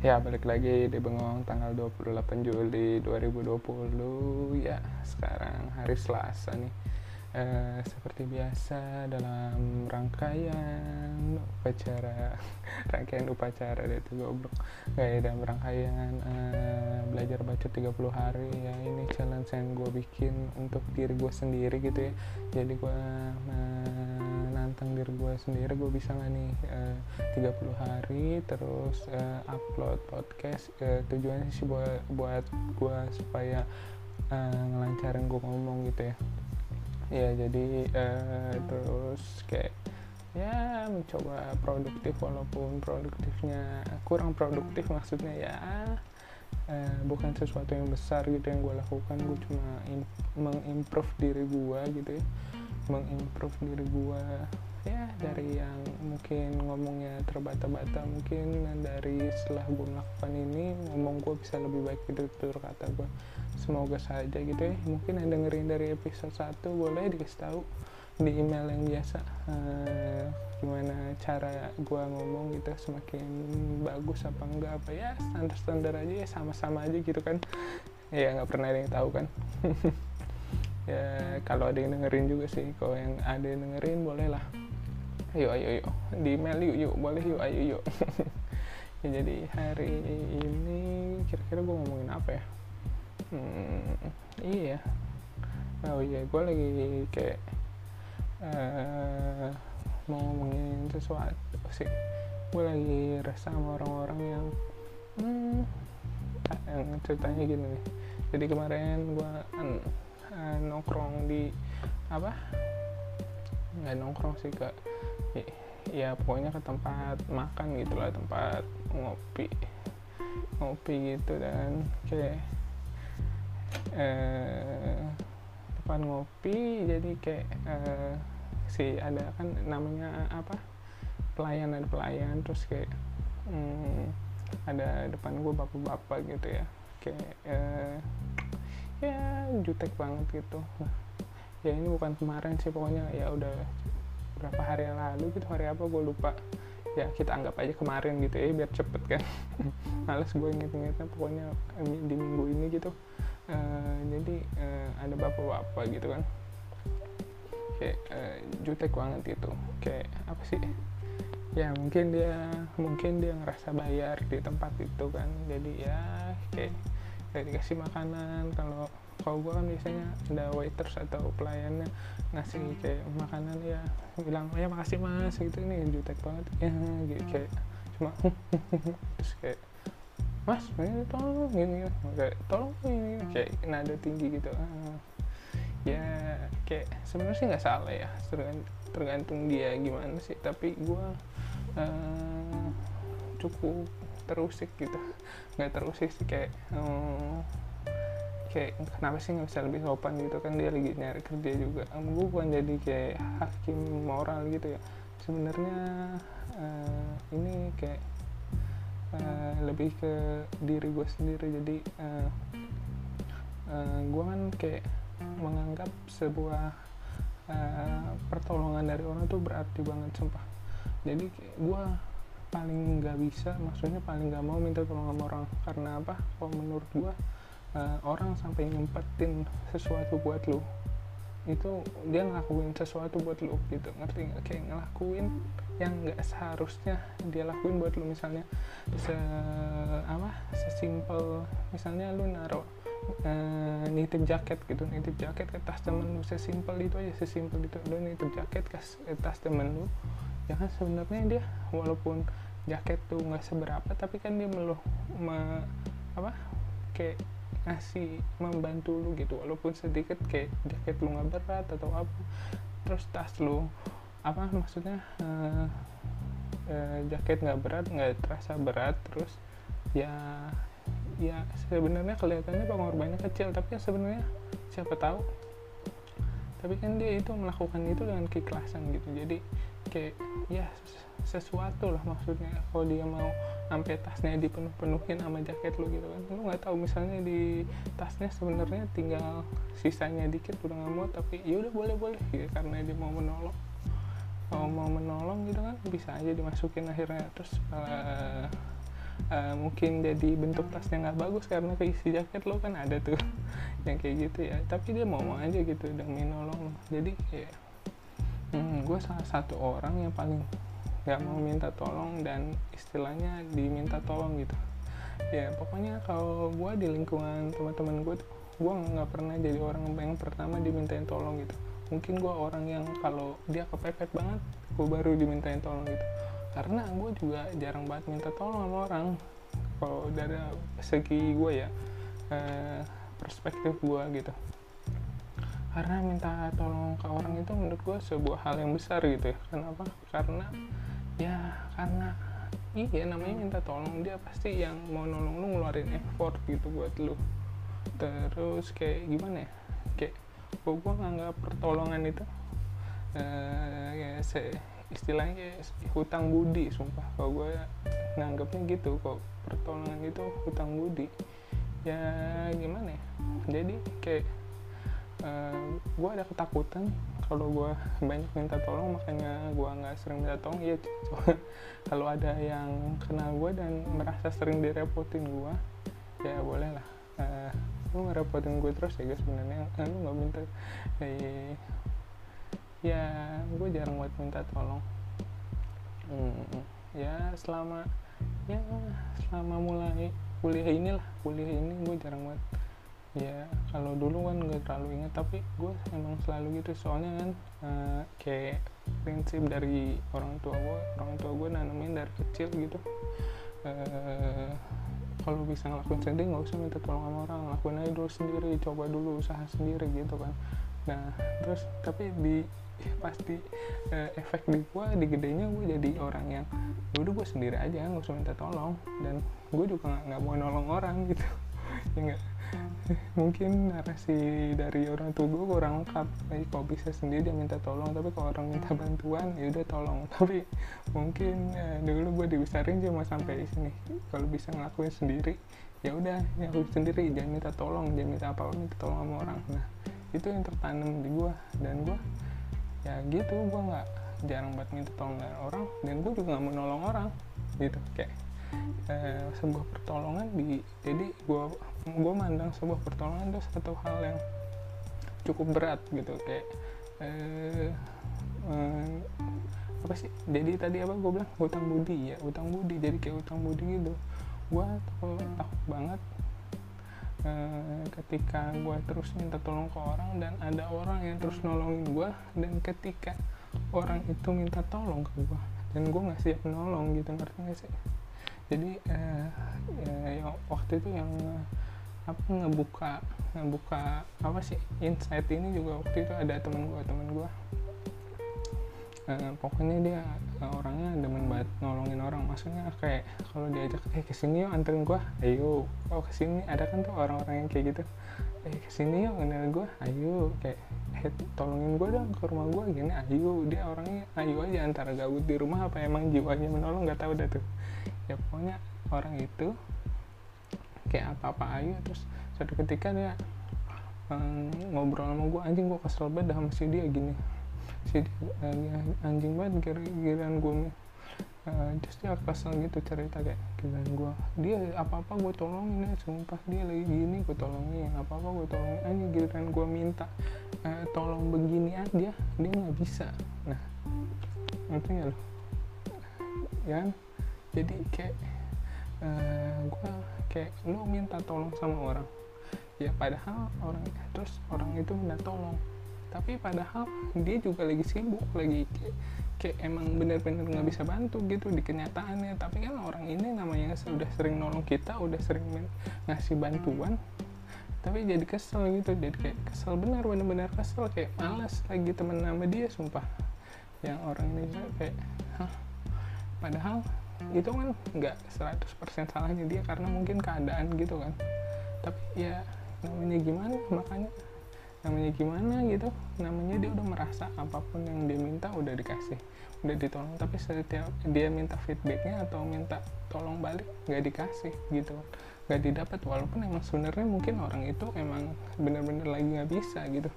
Ya, balik lagi di Bengong tanggal 28 Juli 2020 Ya, sekarang hari Selasa nih. Eh, Seperti biasa dalam rangkaian upacara Rangkaian upacara itu goblok. Kayak dalam rangkaian eh, belajar baca 30 hari. Ya ini challenge yang gue bikin untuk diri gue sendiri gitu ya. Jadi gue eh, nantang diri gue sendiri gue bisa nggak nih uh, 30 hari terus uh, upload podcast uh, tujuannya sih buat buat gue supaya uh, ngelancarin gue ngomong gitu ya. Ya jadi uh, terus kayak ya mencoba produktif walaupun produktifnya kurang produktif maksudnya ya uh, bukan sesuatu yang besar gitu yang gue lakukan gue cuma mengimprove diri gue gitu ya mengimprove diri gue ya dari yang mungkin ngomongnya terbata-bata mungkin dari setelah gue melakukan ini ngomong gue bisa lebih baik gitu tutur kata gue semoga saja gitu ya. Mungkin yang dengerin dari episode 1 boleh dikasih tahu di email yang biasa uh, gimana cara gue ngomong gitu semakin bagus apa enggak apa ya standar-standar aja ya sama-sama aja gitu kan. Ya nggak pernah ada yang tahu kan ya kalau ada yang dengerin juga sih. Kalau yang ada yang dengerin boleh lah ayo ayo ayo. Di email yuk yuk. Boleh yuk ayo yuk. Ya jadi hari ini kira-kira gue ngomongin apa ya? Hmm, iya. Oh iya. Gue lagi kayak uh, mau ngomongin sesuatu sih. Gue lagi resah sama orang-orang yang hmm, yang ceritanya gini nih. Jadi kemarin gue uh, nongkrong di apa? Nggak nongkrong sih kak. Ya pokoknya ke tempat makan gitu lah tempat ngopi ngopi gitu dan kayak eh, depan ngopi jadi kayak eh, si ada kan namanya apa? Pelayan ada pelayan terus kayak hmm, ada depan gue bapak-bapak gitu ya. Kayak eh, ya jutek banget gitu. Ya ini bukan kemarin sih pokoknya ya udah berapa hari yang lalu gitu hari apa gue lupa. Ya kita anggap aja kemarin gitu ya biar cepet kan. Males gue inget-ingetnya pokoknya di minggu ini gitu. Uh, jadi uh, ada bapak-bapak gitu kan. Kayak uh, jutek banget gitu. Kayak apa sih? Ya mungkin dia mungkin dia ngerasa bayar di tempat itu kan. Jadi ya kayak kayak dikasih makanan. Kalau kalau gue kan biasanya ada waiters atau pelayannya ngasih kayak makanan ya bilang ya makasih mas gitu. Ini jutek banget. Ya gitu kayak cuma terus kayak mas ini tolong ini kayak tolong ini kayak nada tinggi gitu. Ah. ya kayak sebenarnya sih nggak salah ya tergantung dia gimana sih. Tapi gue uh, cukup terusik gitu. Nggak terusik sih kayak um, kayak kenapa sih nggak bisa lebih sopan gitu? Kan dia lagi nyari kerja juga. Um, gue bukan jadi kayak hakim moral gitu ya. Sebenarnya uh, ini kayak uh, lebih ke diri gue sendiri. Jadi uh, uh, gue kan kayak menganggap sebuah uh, pertolongan dari orang tuh berarti banget sumpah. Jadi gue paling nggak bisa maksudnya paling nggak mau minta tolong sama orang. Karena apa? Kalau menurut gua uh, orang sampai nyempetin sesuatu buat lu itu dia ngelakuin sesuatu buat lu gitu. Ngerti nggak? Kayak ngelakuin yang nggak seharusnya dia lakuin buat lu. Misalnya se apa? Sesimpel misalnya lu naruh uh, nitip jaket gitu. Nitip jaket ke tas temen lu. Sesimpel itu aja sesimpel itu. Lu nitip jaket ke tas temen lu ya kan sebenarnya dia walaupun jaket tuh nggak seberapa tapi kan dia meluh me, apa kayak ngasih membantu lu gitu. Walaupun sedikit kayak jaket lu nggak berat atau apa terus tas lu apa maksudnya uh, uh, jaket nggak berat nggak terasa berat terus ya ya sebenarnya kelihatannya pengorbanannya kecil tapi ya sebenarnya siapa tahu tapi kan dia itu melakukan itu dengan keikhlasan gitu. Jadi kayak ya sesuatu lah maksudnya. Kalau dia mau sampai tasnya dipenuh-penuhin sama jaket lu gitu kan. Lu nggak tahu misalnya di tasnya sebenarnya tinggal sisanya dikit udah nggak mau tapi ya udah boleh boleh gitu. Karena dia mau menolong. Kalau mau menolong gitu kan bisa aja dimasukin akhirnya. Terus uh, uh, mungkin jadi bentuk tasnya nggak bagus karena keisi jaket lo kan ada tuh yang kayak gitu ya. Tapi dia mau mau aja gitu demi nolong lo. Jadi kayak hmm, gue salah satu orang yang paling nggak mau minta tolong dan istilahnya diminta tolong gitu. Ya pokoknya kalau gue di lingkungan teman-teman gue tuh gue nggak pernah jadi orang yang pertama dimintain tolong gitu. Mungkin gue orang yang kalau dia kepepet banget gue baru dimintain tolong gitu karena gue juga jarang banget minta tolong sama orang. Kalau dari segi gue ya eh, perspektif gue gitu. Karena minta tolong ke orang itu menurut gue sebuah hal yang besar gitu ya. Kenapa? Karena ya karena iya namanya minta tolong dia pasti yang mau nolong lu ngeluarin effort gitu buat lu. Terus kayak gimana ya? Kayak gue gue nganggap pertolongan itu uh, ya se istilahnya kayak hutang budi sumpah. Kalau gue nganggapnya gitu kok pertolongan itu hutang budi. Ya gimana ya? Jadi kayak uh, eh, gue ada ketakutan kalau gue banyak minta tolong makanya gue nggak sering minta tolong. Ya kalau ada yang kenal gue dan merasa sering direpotin gue ya boleh lah. Uh, lu ngerepotin gue terus ya guys sebenarnya. Uh, lu nggak minta. Eh, ya gue jarang buat minta tolong. Hmm, ya selama ya selama mulai kuliah inilah kuliah ini gue jarang buat. Ya kalau dulu kan nggak terlalu ingat tapi gue emang selalu gitu. Soalnya kan uh, kayak prinsip dari orang tua gue orang tua gue nanamin dari kecil gitu. Uh, kalau bisa ngelakuin sendiri nggak usah minta tolong sama orang. Lakuin aja dulu sendiri coba dulu usaha sendiri gitu kan. Nah terus tapi di pasti. Uh, efek di gue di gedenya gue jadi orang yang dulu gue sendiri aja nggak usah minta tolong. Dan gue juga nggak mau nolong orang gitu. Ya gak? mungkin narasi dari orang tua gue kurang lengkap. Jadi kalau bisa sendiri dia minta tolong tapi kalau orang minta bantuan ya udah tolong. Tapi mungkin ya, dulu gue dibesarin cuma sampai sini. Kalau bisa ngelakuin sendiri ya udah ngelakuin sendiri. Jangan minta tolong jangan minta apa minta tolong sama orang. Nah itu yang tertanam di gue dan gue ya gitu gue nggak jarang buat minta tolong dari orang dan gue juga nggak mau nolong orang gitu. Kayak eh, sebuah pertolongan di jadi gue gue mandang sebuah pertolongan itu satu hal yang cukup berat gitu. Kayak eh, eh, apa sih jadi tadi apa gue bilang? Hutang budi ya hutang budi. Jadi kayak hutang budi gitu. Gue takut, takut banget eh, ketika gue terus minta tolong ke orang dan ada orang yang terus nolongin gue dan ketika orang itu minta tolong ke gue dan gue nggak siap nolong gitu ngerti gak sih? Jadi eh, ya, ya, waktu itu yang apa ngebuka ngebuka apa sih insight ini juga waktu itu ada temen gue temen gue uh, pokoknya dia uh, orangnya demen banget nolongin orang. Maksudnya kayak kalau diajak eh ke sini yuk anterin gue ayo. Oh ke sini ada kan tuh orang-orang yang kayak gitu. Eh ke sini yuk kenal gue ayo. Kayak eh tolongin gue dong ke rumah gue gini ayo. Dia orangnya ayo aja antara gabut di rumah apa emang jiwanya menolong nggak tahu dah tuh. Ya pokoknya orang itu kayak apa-apa ayo terus suatu ketika dia um, ngobrol sama gue anjing gue kesel banget sama si dia gini dia, uh, anjing banget giliran gue uh, terus dia kesel gitu cerita kayak giliran gue dia apa-apa gue tolongin ya sumpah. Dia lagi gini gue tolongin. Apa-apa gue tolongin. Anjing giliran gue minta uh, tolong begini aja dia nggak bisa. Nah ngerti gak lo ya kan? jadi kayak uh, eh, gue kayak lu minta tolong sama orang. Ya padahal orang terus orang itu minta tolong tapi padahal dia juga lagi sibuk lagi kayak, kayak emang bener-bener nggak bisa bantu gitu di kenyataannya. Tapi kan orang ini namanya sudah sering nolong kita udah sering ngasih bantuan. Tapi jadi kesel gitu jadi kayak kesel benar benar-benar kesel. Kayak males lagi temen nama dia sumpah. Yang orang ini kayak hah? Padahal itu kan nggak 100% salahnya dia karena mungkin keadaan gitu kan. Tapi ya namanya gimana? Makanya namanya gimana gitu. Namanya dia udah merasa apa pun yang dia minta udah dikasih udah ditolong. Tapi setiap dia minta feedbacknya atau minta tolong balik nggak dikasih gitu. Nggak didapat. Walaupun emang sebenarnya mungkin orang itu emang bener-bener lagi nggak bisa gitu.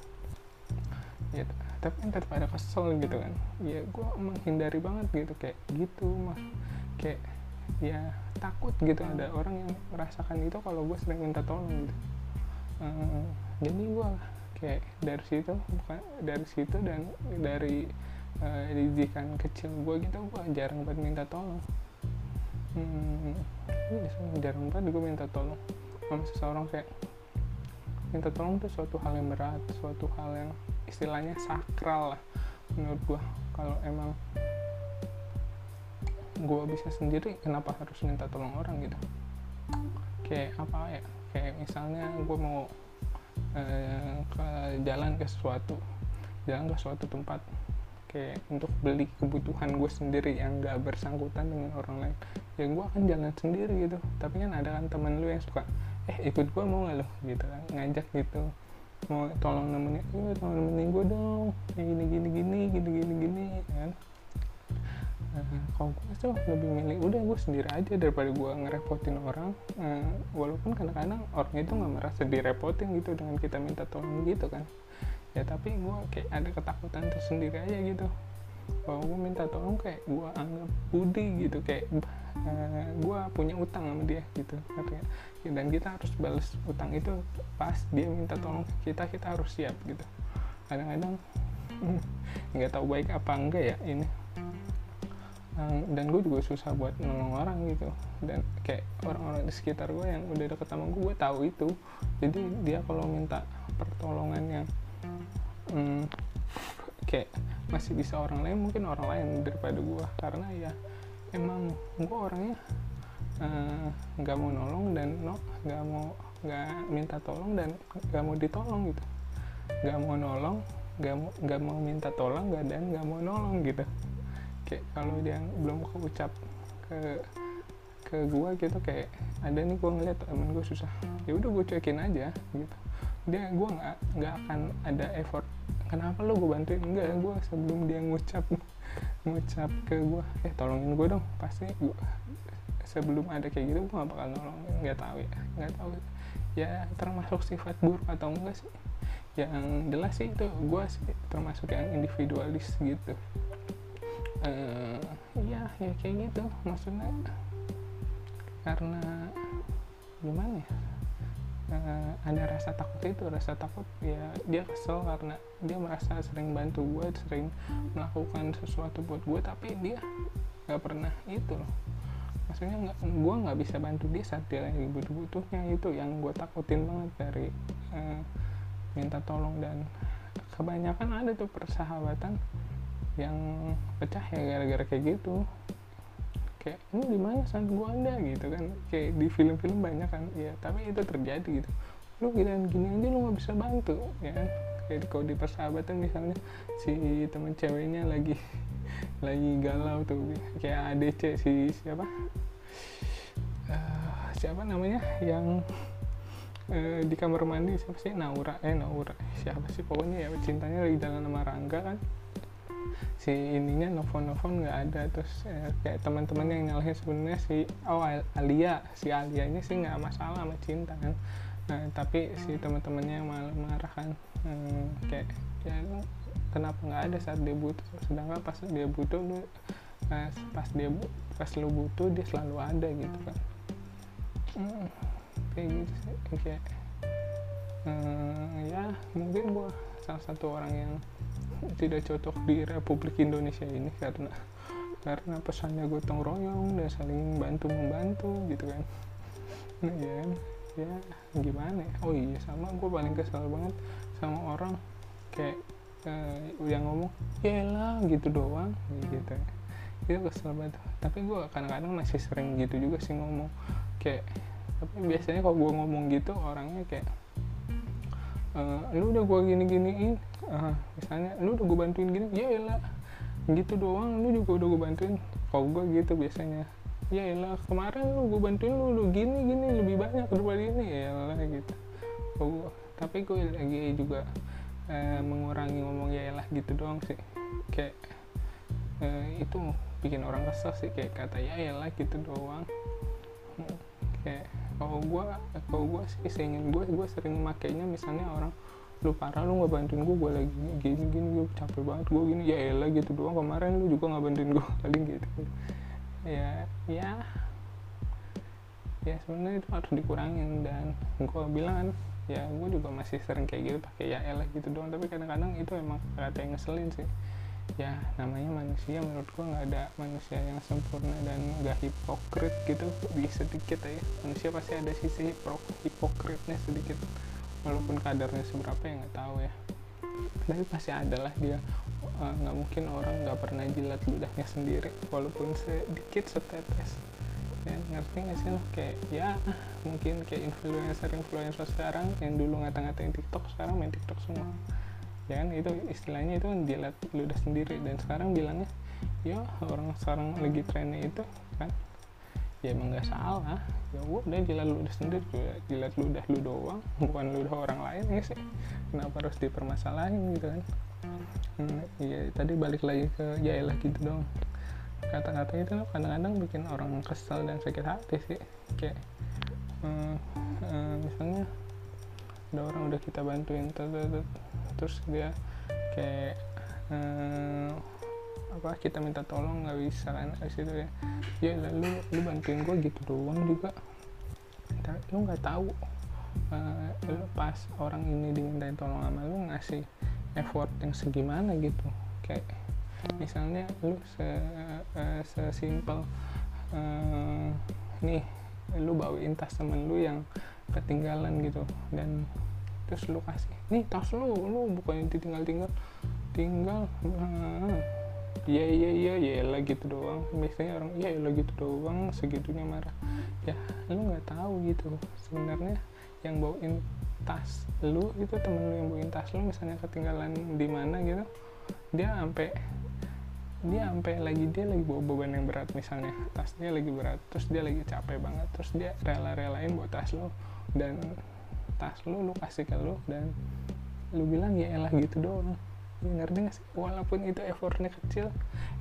Ya tapi kan tetap ada kesel gitu kan. Ya gue menghindari banget gitu. Kayak gitu mah kayak ya takut gitu ada orang yang merasakan itu kalau gue sering minta tolong gitu. Uh, jadi gue kayak dari situ bukan dari situ dan dari uh, didikan kecil gue gitu gue jarang banget minta tolong. Hmm, jarang banget gue minta tolong sama seseorang kayak minta tolong tuh suatu hal yang berat suatu hal yang istilahnya sakral lah menurut gue kalau emang gue bisa sendiri kenapa harus minta tolong orang gitu? Kayak apa ya? Kayak misalnya gue mau eh, ke jalan ke suatu jalan ke suatu tempat. Kayak untuk beli kebutuhan gue sendiri yang gak bersangkutan dengan orang lain. Ya gue akan jalan sendiri gitu. Tapi kan ada kan temen lu yang suka eh ikut gue mau gak lo gitu kan ngajak gitu. Mau tolong nemenin iya tolong nemenin gue dong. Kayak gini gini gini gini gini gini kan nah, kalau gue tuh lebih milih udah gue sendiri aja daripada gue ngerepotin orang. Uh, walaupun kadang-kadang orang itu nggak merasa direpotin gitu dengan kita minta tolong gitu kan. Ya tapi gue kayak ada ketakutan tersendiri aja gitu. Bahwa gue minta tolong kayak gue anggap budi gitu kayak uh, gue punya utang sama dia gitu artinya dan kita harus balas utang itu pas dia minta tolong kita kita harus siap gitu. Kadang-kadang nggak tahu baik apa enggak ya ini dan gue juga susah buat nolong orang gitu. Dan kayak orang-orang di sekitar gue yang udah deket sama gue gue tahu itu. Jadi dia kalau minta pertolongan yang hmm, kayak masih bisa orang lain mungkin orang lain daripada gue karena ya emang gue orangnya eh, nggak uh, mau nolong dan no nggak mau nggak minta tolong dan nggak mau ditolong gitu. Nggak mau nolong nggak mau nggak mau minta tolong nggak dan nggak mau nolong gitu kayak kalau dia belum keucap ke ke gue gitu kayak ada nih gue ngeliat temen gue susah. Ya udah gue cuekin aja gitu. Dia gue nggak nggak akan ada effort. Kenapa lo gue bantuin? Enggak gue sebelum dia ngucap ngucap ke gue eh tolongin gue dong pasti gue sebelum ada kayak gitu gue gak bakal nolongin. Nggak tahu ya nggak tahu. Ya termasuk sifat buruk atau enggak sih? Yang jelas sih itu gue sih termasuk yang individualis gitu uh, ya ya kayak gitu. Maksudnya karena gimana ya? Uh, ada rasa takut itu rasa takut ya dia kesel karena dia merasa sering bantu gue sering melakukan sesuatu buat gue tapi dia nggak pernah itu loh. Maksudnya nggak gue nggak bisa bantu dia saat dia lagi butuh-butuhnya itu yang gue takutin banget dari uh, minta tolong dan kebanyakan ada tuh persahabatan yang pecah ya gara-gara kayak gitu. Kayak lu di mana saat gua ada? Gitu kan. Kayak di film-film banyak kan. Ya tapi itu terjadi gitu. Lu gini gini aja lu nggak bisa bantu ya kan. Kayak kalau di persahabatan misalnya si temen ceweknya lagi lagi galau tuh. Kayak ADC si siapa? Uh, siapa namanya yang uh, di kamar mandi siapa sih? Naura eh Naura siapa sih? Pokoknya ya cintanya lagi jalan sama Rangga kan si ininya nelfon nelfon nggak ada. Terus eh, kayak teman-teman yang nyalahin sebenarnya si oh Alia si Alianya sih nggak masalah sama cinta kan. Nah, tapi si teman-temannya yang malah marah kan. Hmm, kayak ya kenapa nggak ada saat dia butuh? Sedangkan pas dia butuh lu pas, pas dia pas lu butuh dia selalu ada gitu kan. Hmm, kayak gitu sih. Kayak hmm, ya mungkin gua salah satu orang yang tidak cocok di Republik Indonesia ini karena karena pesannya gotong royong dan saling bantu membantu gitu kan. Nah ya ya gimana ya? Oh iya sama gue paling kesal banget sama orang kayak uh, yang ngomong ya lah gitu doang gitu. Itu kesel banget. Tapi gue kadang-kadang masih sering gitu juga sih ngomong. Kayak tapi biasanya kalau gue ngomong gitu orangnya kayak uh, lu udah gue gini-giniin. Uh, misalnya lu udah gue bantuin gini ya elah. Gitu doang lu juga udah gue bantuin. Kalau gue gitu biasanya. Ya elah kemarin lu gue bantuin lu lu gini gini lebih banyak daripada ini ya elah gitu. Kalau gue tapi gue lagi juga uh, mengurangi ngomong ya elah gitu doang sih. Kayak uh, itu bikin orang kesel sih kayak kata ya elah gitu doang. Hmm, kayak kalau gue kalau gue sih seingin gue gue sering makainya misalnya orang lu parah lu nggak bantuin gue gue lagi gini gini gue capek banget gue gini ya elah gitu doang. Kemarin lu juga nggak bantuin gue paling gitu. Ya ya ya sebenarnya itu harus dikurangin. Dan gue bilang kan ya gue juga masih sering kayak gitu pakai ya elah gitu doang. Tapi kadang-kadang itu emang kata yang ngeselin sih ya namanya manusia menurut gue nggak ada manusia yang sempurna dan nggak hipokrit gitu. Di sedikit ya manusia pasti ada sisi hipokritnya sedikit. Walaupun kadarnya seberapa ya nggak tahu ya. Tapi pasti ada lah dia. Nggak uh, mungkin orang nggak pernah jilat ludahnya sendiri. Walaupun sedikit setetes. Ya ngerti nggak sih lo? Kayak ya mungkin kayak influencer influencer sekarang yang dulu ngata-ngatain TikTok sekarang main TikTok semua ya kan? Itu istilahnya itu kan jilat ludah sendiri. Dan sekarang bilangnya ya orang sekarang lagi trennya itu kan? Ya emang nggak salah. Ya udah jilat ludah sendiri. Juga jilat ludah lu doang bukan ludah orang lain ya sih. Kenapa harus dipermasalahin gitu kan? Hmm, ya tadi balik lagi ke ya lah gitu dong kata-kata itu kadang-kadang bikin orang kesel dan sakit hati sih. Kayak hmm, hmm, misalnya ada orang udah kita bantuin terus dia kayak hmm, apa kita minta tolong nggak bisa kan dari situ ya. Ya lalu lu bantuin gue gitu doang juga. Lu nggak tahu uh, lu pas orang ini dimintain tolong sama lu ngasih effort yang segimana gitu. Kayak misalnya lu se uh, sesimpel uh, nih lu bawain tas temen lu yang ketinggalan gitu. Dan terus lu kasih. Nih tas lu lu bukannya ditinggal tinggal tinggal iya iya iya ya lah gitu doang. Biasanya orang iya lah gitu doang segitunya marah. Ya lu nggak tahu gitu. Sebenarnya yang bawain tas lu itu temen lu yang bawain tas lu misalnya ketinggalan di mana gitu dia sampai dia sampai lagi dia lagi bawa beban yang berat misalnya. Tasnya lagi berat terus dia lagi capek banget terus dia rela-relain bawa tas lo dan tas lo lu kasih ke lo dan lu bilang ya elah gitu doang. Ya ngerti gak sih? Walaupun itu effortnya kecil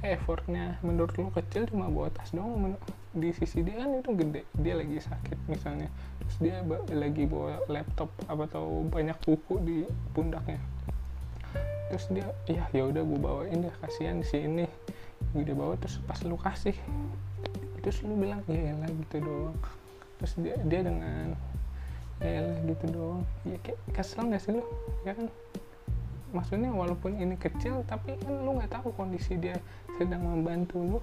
effortnya menurut lu kecil cuma bawa tas doang di sisi dia kan itu gede dia lagi sakit misalnya. Terus dia lagi bawa laptop apa tahu banyak buku di pundaknya. Terus dia ya ya udah gue bawain deh kasihan si ini. Gue bawa terus pas lu kasih terus lu bilang ya lah gitu doang. Terus dia dia dengan ya lah gitu doang. Ya kayak kesel gak sih lu? Ya kan? Maksudnya walaupun ini kecil tapi kan lu nggak tahu kondisi dia sedang membantu lu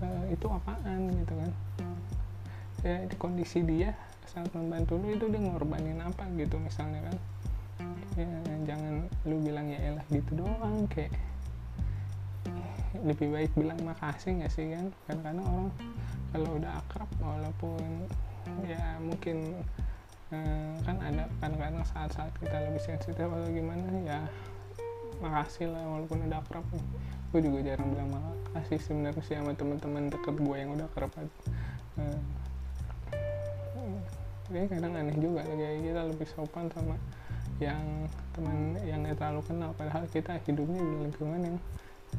uh, itu apaan gitu kan. Ya di kondisi dia saat membantu lu itu dia ngorbanin apa gitu misalnya kan. Ya jangan lu bilang ya elah gitu doang kayak lebih baik bilang makasih nggak sih kan? Kadang-kadang orang kalau udah akrab walaupun ya mungkin eh, kan ada kadang-kadang saat-saat kita lebih sensitif atau gimana ya makasih lah walaupun udah akrab gue juga jarang bilang makasih sebenarnya sih sama teman-teman deket gue yang udah eh, ya kadang aneh juga kayak kita lebih sopan sama yang teman yang nggak terlalu kenal padahal kita hidupnya di lingkungan yang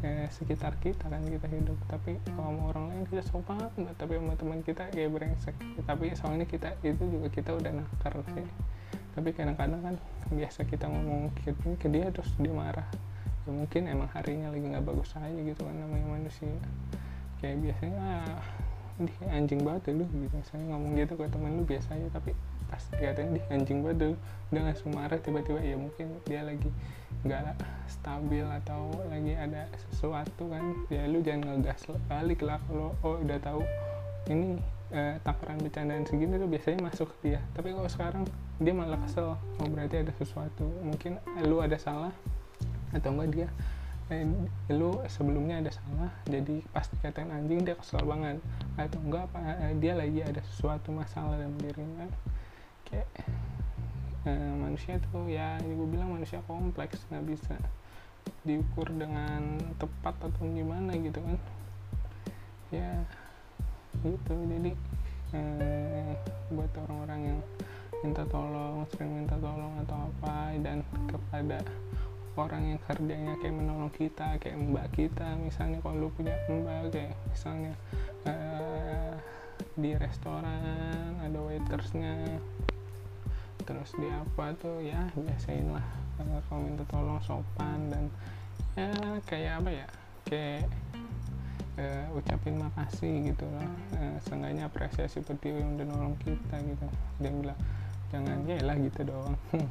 eh, sekitar kita kan kita hidup. Tapi kalau sama orang lain kita sopan tapi sama teman kita kayak brengsek. Tapi soalnya kita itu juga kita udah nakar sih. Tapi kadang-kadang kan biasa kita ngomong ke, ke dia terus dia marah. Ya mungkin emang harinya lagi nggak bagus aja gitu kan namanya manusia. Kayak biasanya ah, dia anjing banget lu. Gitu misalnya ngomong gitu ke temen lu biasa aja. Tapi pas dikatain di anjing badel udah langsung marah tiba-tiba ya mungkin dia lagi nggak stabil atau lagi ada sesuatu kan. Ya lu jangan ngegas balik lah kalau oh udah tahu ini eh, takaran bercandaan segini tuh biasanya masuk ke dia. Tapi kalau sekarang dia malah kesel oh berarti ada sesuatu. Mungkin lu ada salah atau enggak dia eh, lu sebelumnya ada salah jadi pas dikatain anjing dia kesel banget. Atau enggak apa eh, dia lagi ada sesuatu masalah dalam dirinya kayak eh, manusia tuh ya gue bilang manusia kompleks nggak bisa diukur dengan tepat atau gimana gitu kan. Ya gitu. Jadi eh, buat orang-orang yang minta tolong sering minta tolong atau apa dan kepada orang yang kerjanya kayak menolong kita kayak mbak kita misalnya kalau lu punya mbak kayak misalnya uh, di restoran ada waitersnya terus di apa tuh ya biasain lah. Kalau minta tolong sopan dan ya kayak apa ya kayak uh, ucapin makasih gitu lah. Uh, seenggaknya apresiasi dia yang udah nolong kita gitu. Dia bilang jangan ya lah gitu doang.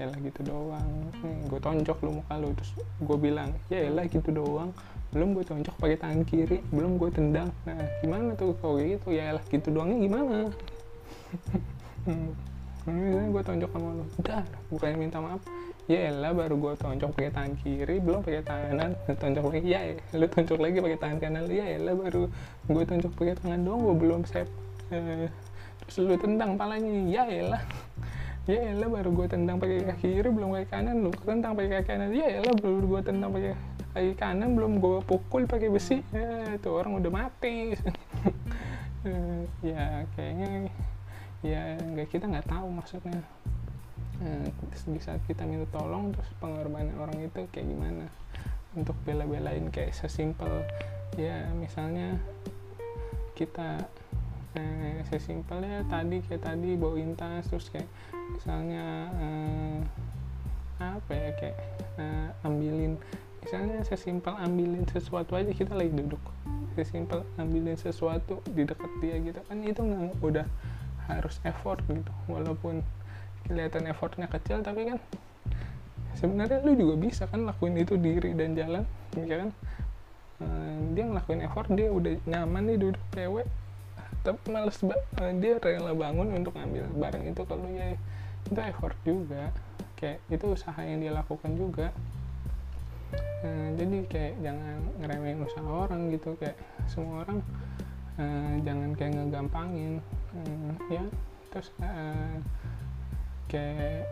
Ya lah gitu doang. Hmm, gue tonjok lu muka lu. Terus gue bilang ya lah gitu doang. Belum gue tonjok pakai tangan kiri belum gue tendang. Nah gimana tuh kalau gitu? Ya lah gitu doangnya gimana? Hmm. Misalnya gue tonjok sama lu. Udah bukannya minta maaf. Ya lah baru gue tonjok pakai tangan kiri belum pakai tangan tonjok lagi. Ya lu tonjok lagi pakai tangan kanan ya lah baru gue tonjok pakai tangan doang gue belum save. Eh, terus lu tendang palanya. Ya lah ya lah baru gue tendang pakai kaki kiri belum kaki kanan. Lu tendang pakai kaki kanan. Ya lah baru gue tendang pakai kaki kanan belum gue pukul pakai besi. Ya itu orang udah mati. Ya kayaknya ya nggak kita nggak tahu maksudnya. Nah, di saat kita minta tolong terus pengorbanan orang itu kayak gimana? Untuk bela-belain kayak sesimpel ya misalnya kita eh, sesimpelnya tadi kayak tadi bawain tas terus kayak misalnya eh, apa ya kayak eh, ambilin. Misalnya sesimpel ambilin sesuatu aja kita lagi duduk. Sesimpel ambilin sesuatu di dekat dia gitu. Kan itu nggak udah harus effort gitu. Walaupun kelihatan effortnya kecil tapi kan sebenarnya lu juga bisa kan lakuin itu diri dan jalan ya kan? Hmm, dia ngelakuin effort dia udah nyaman nih duduk cewek tapi males uh, dia rela bangun untuk ngambil barang itu kalau ya. Itu effort juga. Kayak itu usaha yang dia lakukan juga. Uh, jadi kayak jangan ngeremehin usaha orang gitu. Kayak semua orang uh, jangan kayak ngegampangin uh, ya terus uh, kayak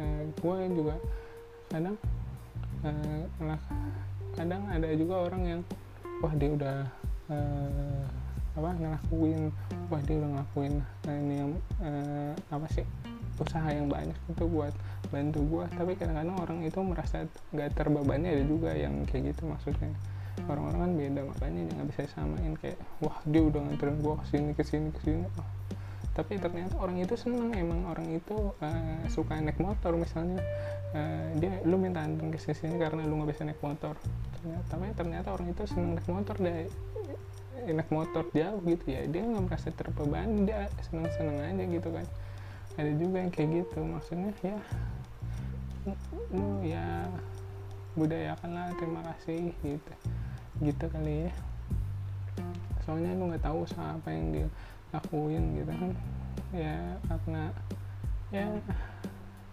uh, gue juga kadang uh, kadang ada juga orang yang wah dia udah uh, apa ngelakuin wah dia udah ngelakuin ini yang uh, apa sih usaha yang banyak itu buat bantu gue tapi kadang-kadang orang itu merasa gak terbebani ada juga yang kayak gitu maksudnya orang-orang kan beda makanya nggak bisa samain kayak wah dia udah nganterin gue ke sini ke sini ke sini. Oh, tapi ternyata orang itu seneng emang orang itu uh, suka naik motor misalnya. Uh, dia lu minta anterin ke sini karena lu nggak bisa naik motor. Ternyata tapi ternyata orang itu seneng naik motor deh naik motor jauh gitu ya. Dia nggak merasa terbebani dia seneng seneng aja gitu kan. Ada juga yang kayak gitu maksudnya ya lu ya budayakanlah terima kasih gitu gitu kali ya. Soalnya lu nggak tahu usaha apa yang dia lakuin gitu kan. Ya karena ya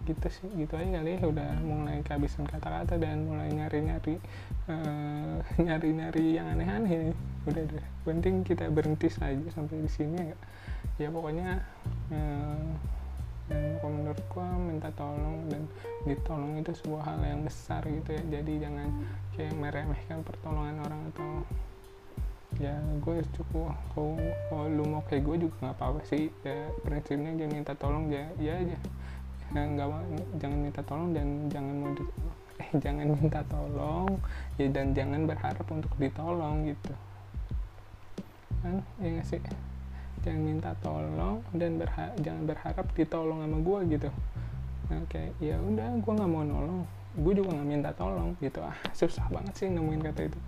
gitu sih. Gitu aja kali ya. Udah mulai kehabisan kata-kata dan mulai nyari-nyari uh, nyari-nyari yang aneh-aneh. Udah deh. Penting kita berhenti saja sampai di sini ya. Ya pokoknya uh, dan kalau menurut gua minta tolong dan ditolong itu sebuah hal yang besar gitu ya. Jadi jangan kayak meremehkan pertolongan orang atau ya gue cukup kalau, kalau lu mau kayak gue juga nggak apa-apa sih. Ya prinsipnya jangan minta tolong ya ya aja. Ya, nggak jangan minta tolong dan jangan mau eh jangan minta tolong ya dan jangan berharap untuk ditolong gitu. Kan ya gak sih jangan minta tolong dan berha jangan berharap ditolong sama gue gitu. Nah, kayak ya udah gue nggak mau nolong. Gue juga nggak minta tolong gitu. Ah susah banget sih nemuin kata itu.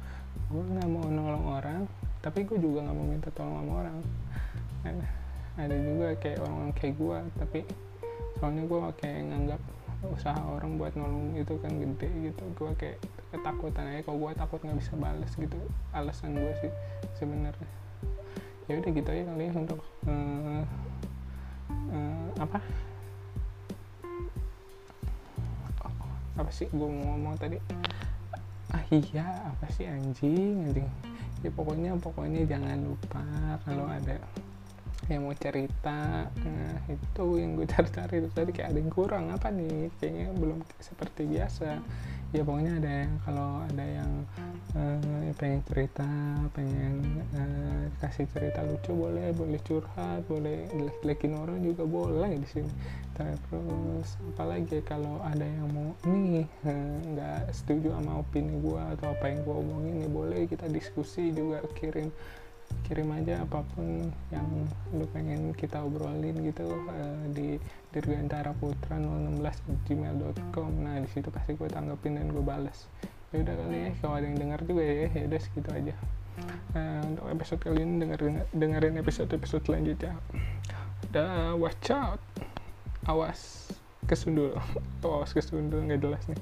Gue nggak mau nolong orang tapi gue juga nggak mau minta tolong sama orang. Nah, ada juga kayak orang-orang kayak gue tapi soalnya gue kayak nganggap usaha orang buat nolong itu kan gede gitu. Gue kayak ketakutan aja kalau gue takut nggak bisa balas gitu. Alasan gue sih sebenarnya ya udah gitu aja kali ya untuk uh, uh, apa? Apa sih gue mau ngomong tadi? Ah iya apa sih anjing anjing? Ya pokoknya pokoknya jangan lupa kalau ada yang mau cerita. Nah itu yang gue cari-cari itu tadi kayak ada yang kurang apa nih? Kayaknya belum seperti biasa. Ya pokoknya ada yang kalau ada yang pengen cerita pengen uh, kasih cerita lucu boleh boleh curhat boleh lekin orang juga boleh di sini. Terus apalagi kalau ada yang mau nih nggak uh, setuju sama opini gue atau apa yang gue omongin nih boleh kita diskusi juga kirim kirim aja apa pun yang lu pengen kita obrolin gitu uh, di dirgantara putra 016 gmail.com nah di situ pasti gue tanggepin dan gue balas ya udah kali ya kalau ada yang dengar juga ya. Ya udah segitu aja. Nah, untuk episode kali ini dengerin dengerin episode episode selanjutnya. Udah watch out. Awas kesundul. Oh, awas kesundul nggak jelas nih